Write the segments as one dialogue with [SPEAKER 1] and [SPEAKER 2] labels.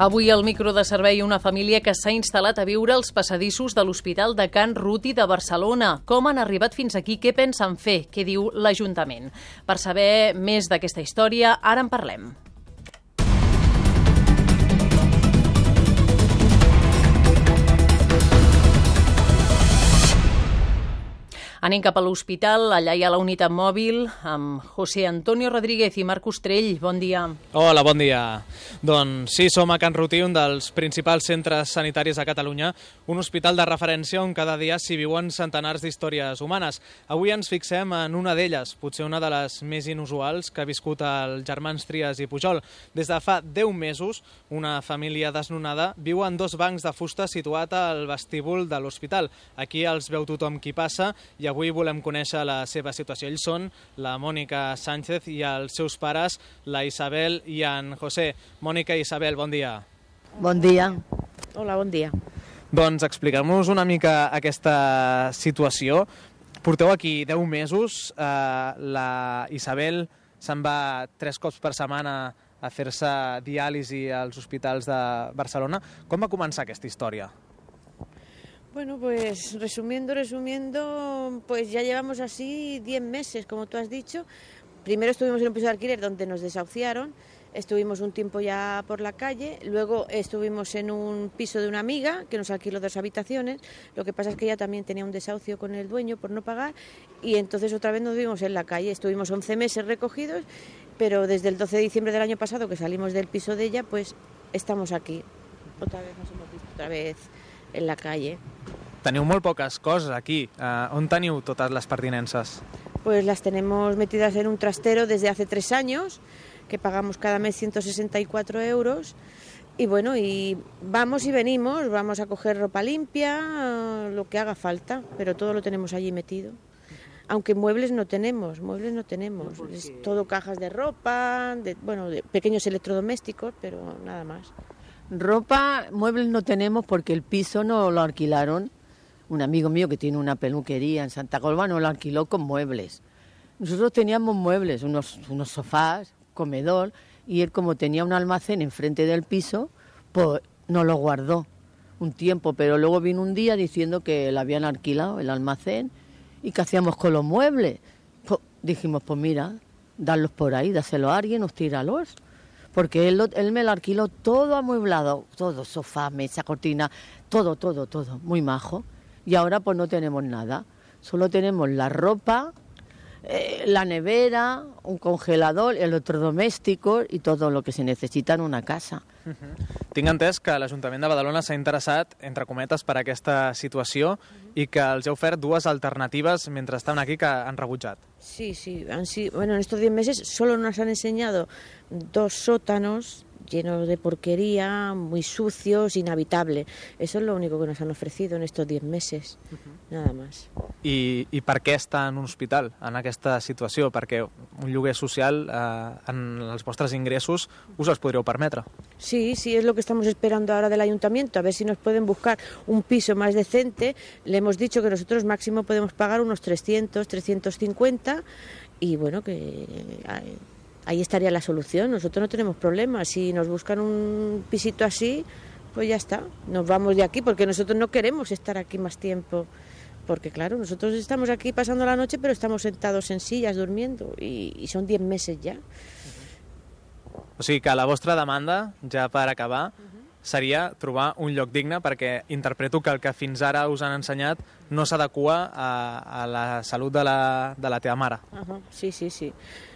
[SPEAKER 1] Avui al micro de servei una família que s'ha instal·lat a viure als passadissos de l'Hospital de Can Ruti de Barcelona. Com han arribat fins aquí? Què pensen fer? Què diu l'Ajuntament? Per saber més d'aquesta història, ara en parlem. Anem cap a l'hospital, allà hi ha la unitat mòbil amb José Antonio Rodríguez i Marc Ostrell. Bon dia.
[SPEAKER 2] Hola, bon dia. Doncs sí, som a Can Rutí, un dels principals centres sanitaris a Catalunya, un hospital de referència on cada dia s'hi viuen centenars d'històries humanes. Avui ens fixem en una d'elles, potser una de les més inusuals que ha viscut el germans Trias i Pujol. Des de fa 10 mesos, una família desnonada viu en dos bancs de fusta situat al vestíbul de l'hospital. Aquí els veu tothom qui passa i avui volem conèixer la seva situació. Ells són la Mònica Sánchez i els seus pares, la Isabel i en José. Mònica i Isabel, bon dia.
[SPEAKER 3] Bon dia.
[SPEAKER 4] Hola, bon dia.
[SPEAKER 2] Doncs expliquem-nos una mica aquesta situació. Porteu aquí 10 mesos, eh, la Isabel se'n va tres cops per setmana a fer-se diàlisi als hospitals de Barcelona. Com va començar aquesta història?
[SPEAKER 4] Bueno, pues resumiendo, resumiendo, pues ya llevamos así 10 meses, como tú has dicho. Primero estuvimos en un piso de alquiler donde nos desahuciaron, estuvimos un tiempo ya por la calle, luego estuvimos en un piso de una amiga que nos alquiló dos habitaciones, lo que pasa es que ella también tenía un desahucio con el dueño por no pagar y entonces otra vez nos vimos en la calle, estuvimos 11 meses recogidos, pero desde el 12 de diciembre del año pasado que salimos del piso de ella, pues estamos aquí. Otra vez nos hemos visto otra vez en la calle.
[SPEAKER 2] Teniu molt poques coses aquí. Uh, on teniu totes les pertinences?
[SPEAKER 4] Pues las tenemos metidas en un trastero desde hace tres años, que pagamos cada mes 164 euros. Y bueno, y vamos y venimos, vamos a coger ropa limpia, lo que haga falta, pero todo lo tenemos allí metido. Aunque muebles no tenemos, muebles no tenemos. Es todo cajas de ropa, de, bueno, de pequeños electrodomésticos, pero nada más.
[SPEAKER 3] Ropa, muebles no tenemos porque el piso no lo alquilaron. Un amigo mío que tiene una peluquería en Santa Coloma no lo alquiló con muebles. Nosotros teníamos muebles, unos, unos sofás, comedor, y él como tenía un almacén enfrente del piso, pues no lo guardó un tiempo, pero luego vino un día diciendo que le habían alquilado el almacén y qué hacíamos con los muebles. Pues dijimos, pues mira, darlos por ahí, dáselo a alguien, os tíralos porque él, él me lo alquiló todo amueblado, todo, sofá, mesa, cortina, todo, todo, todo, muy majo. Y ahora pues no tenemos nada, solo tenemos la ropa, eh, la nevera, un congelador, electrodomésticos y todo lo que se necesita en una casa.
[SPEAKER 2] Uh -huh. Tinc entès que l'Ajuntament de Badalona s'ha interessat, entre cometes, per aquesta situació uh -huh. i que els heu ofert dues alternatives mentre estaven aquí que han rebutjat.
[SPEAKER 4] Sí, sí, han sido, bueno, en estos 10 meses solo nos han enseñado dos sótanos llenos de porquería, muy sucios, inhabitables. Eso es lo único que nos han ofrecido en estos 10 meses, uh -huh. nada más.
[SPEAKER 2] I, I per què està en un hospital, en aquesta situació? Perquè un lloguer social, eh, en els vostres ingressos, us els podríeu permetre?
[SPEAKER 4] Sí, sí, es lo que estamos esperando ahora del ayuntamiento, a ver si nos pueden buscar un piso más decente. Le hemos dicho que nosotros máximo podemos pagar unos 300, 350 y bueno, que ahí estaría la solución. Nosotros no tenemos problemas. Si nos buscan un pisito así, pues ya está. Nos vamos de aquí porque nosotros no queremos estar aquí más tiempo. Porque claro, nosotros estamos aquí pasando la noche, pero estamos sentados en sillas durmiendo y, y son 10 meses ya.
[SPEAKER 2] O sigui que la vostra demanda, ja per acabar, seria trobar un lloc digne perquè interpreto que el que fins ara us han ensenyat no s'adequa a, a la salut de la, de la teva mare.
[SPEAKER 4] Uh -huh. Sí, sí, sí.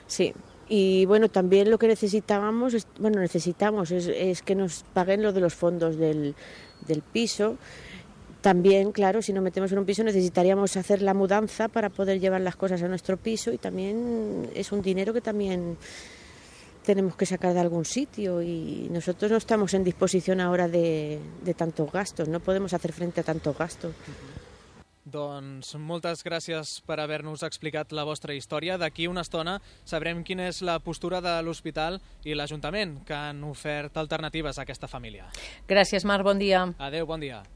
[SPEAKER 4] Sí, y bueno, también lo que necesitábamos, es, bueno, necesitamos es, es, que nos paguen lo de los fondos del, del piso. También, claro, si nos metemos en un piso necesitaríamos hacer la mudanza para poder llevar las cosas a nuestro piso y también es un dinero que también tenemos que sacar de algún sitio y nosotros no estamos en disposición ahora de, de tantos gastos, no podemos hacer frente a tantos gastos.
[SPEAKER 2] Doncs moltes gràcies per haver-nos explicat la vostra història. D'aquí una estona sabrem quina és la postura de l'hospital i l'Ajuntament, que han ofert alternatives a aquesta família.
[SPEAKER 1] Gràcies, Marc. Bon dia.
[SPEAKER 2] Adeu, bon dia.